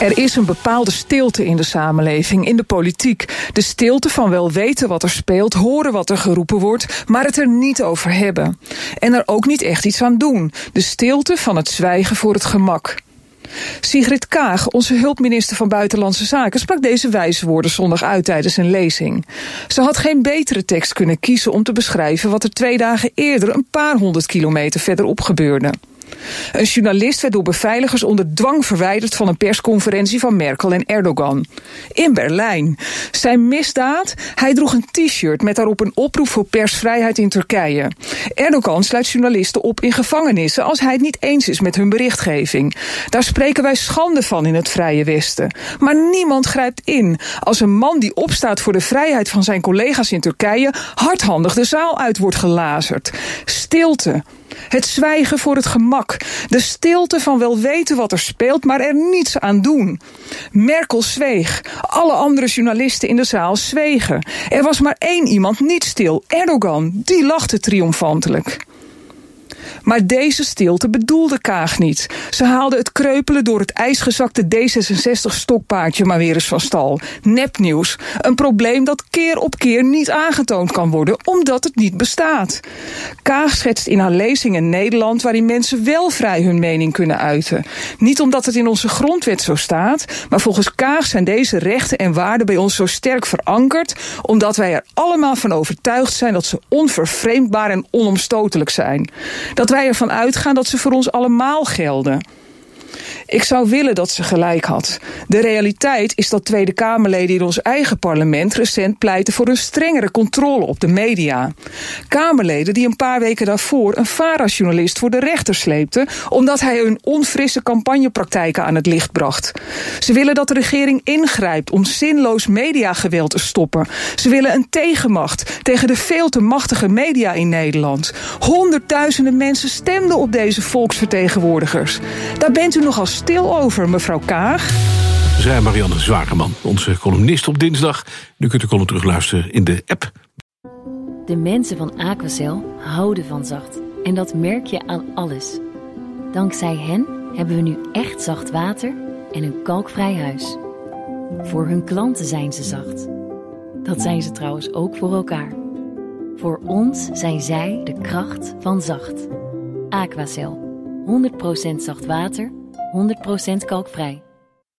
Er is een bepaalde stilte in de samenleving, in de politiek. De stilte van wel weten wat er speelt, horen wat er geroepen wordt, maar het er niet over hebben. En er ook niet echt iets aan doen. De stilte van het zwijgen voor het gemak. Sigrid Kaag, onze hulpminister van Buitenlandse Zaken, sprak deze wijze woorden zondag uit tijdens een lezing. Ze had geen betere tekst kunnen kiezen om te beschrijven wat er twee dagen eerder een paar honderd kilometer verderop gebeurde. Een journalist werd door beveiligers onder dwang verwijderd van een persconferentie van Merkel en Erdogan. In Berlijn. Zijn misdaad? Hij droeg een t-shirt met daarop een oproep voor persvrijheid in Turkije. Erdogan sluit journalisten op in gevangenissen als hij het niet eens is met hun berichtgeving. Daar spreken wij schande van in het Vrije Westen. Maar niemand grijpt in als een man die opstaat voor de vrijheid van zijn collega's in Turkije hardhandig de zaal uit wordt gelazerd. Stilte. Het zwijgen voor het gemak. De stilte van wel weten wat er speelt, maar er niets aan doen. Merkel zweeg. Alle andere journalisten in de zaal zwegen. Er was maar één iemand niet stil. Erdogan. Die lachte triomfantelijk. Maar deze stilte bedoelde Kaag niet. Ze haalde het kreupelen door het ijsgezakte D66-stokpaardje maar weer eens van stal. Nepnieuws. Een probleem dat keer op keer niet aangetoond kan worden, omdat het niet bestaat. Kaag schetst in haar lezing een Nederland waarin mensen wel vrij hun mening kunnen uiten. Niet omdat het in onze grondwet zo staat, maar volgens Kaag zijn deze rechten en waarden bij ons zo sterk verankerd, omdat wij er allemaal van overtuigd zijn dat ze onvervreemdbaar en onomstotelijk zijn. Dat wij ervan uitgaan dat ze voor ons allemaal gelden. Ik zou willen dat ze gelijk had. De realiteit is dat Tweede Kamerleden in ons eigen parlement recent pleiten voor een strengere controle op de media. Kamerleden die een paar weken daarvoor een VARA-journalist voor de rechter sleepten omdat hij hun onfrisse campagnepraktijken aan het licht bracht. Ze willen dat de regering ingrijpt om zinloos mediageweld te stoppen. Ze willen een tegenmacht tegen de veel te machtige media in Nederland. Honderdduizenden mensen stemden op deze volksvertegenwoordigers. Daar bent u nogal stil over, mevrouw Kaag. Zij Marianne Zwageman, onze columnist op dinsdag. Nu kunt u column terugluisteren in de app. De mensen van Aquacel houden van zacht. En dat merk je aan alles. Dankzij hen hebben we nu echt zacht water en een kalkvrij huis. Voor hun klanten zijn ze zacht. Dat zijn ze trouwens ook voor elkaar. Voor ons zijn zij de kracht van zacht. Aquacel. 100% zacht water, 100% kalkvrij.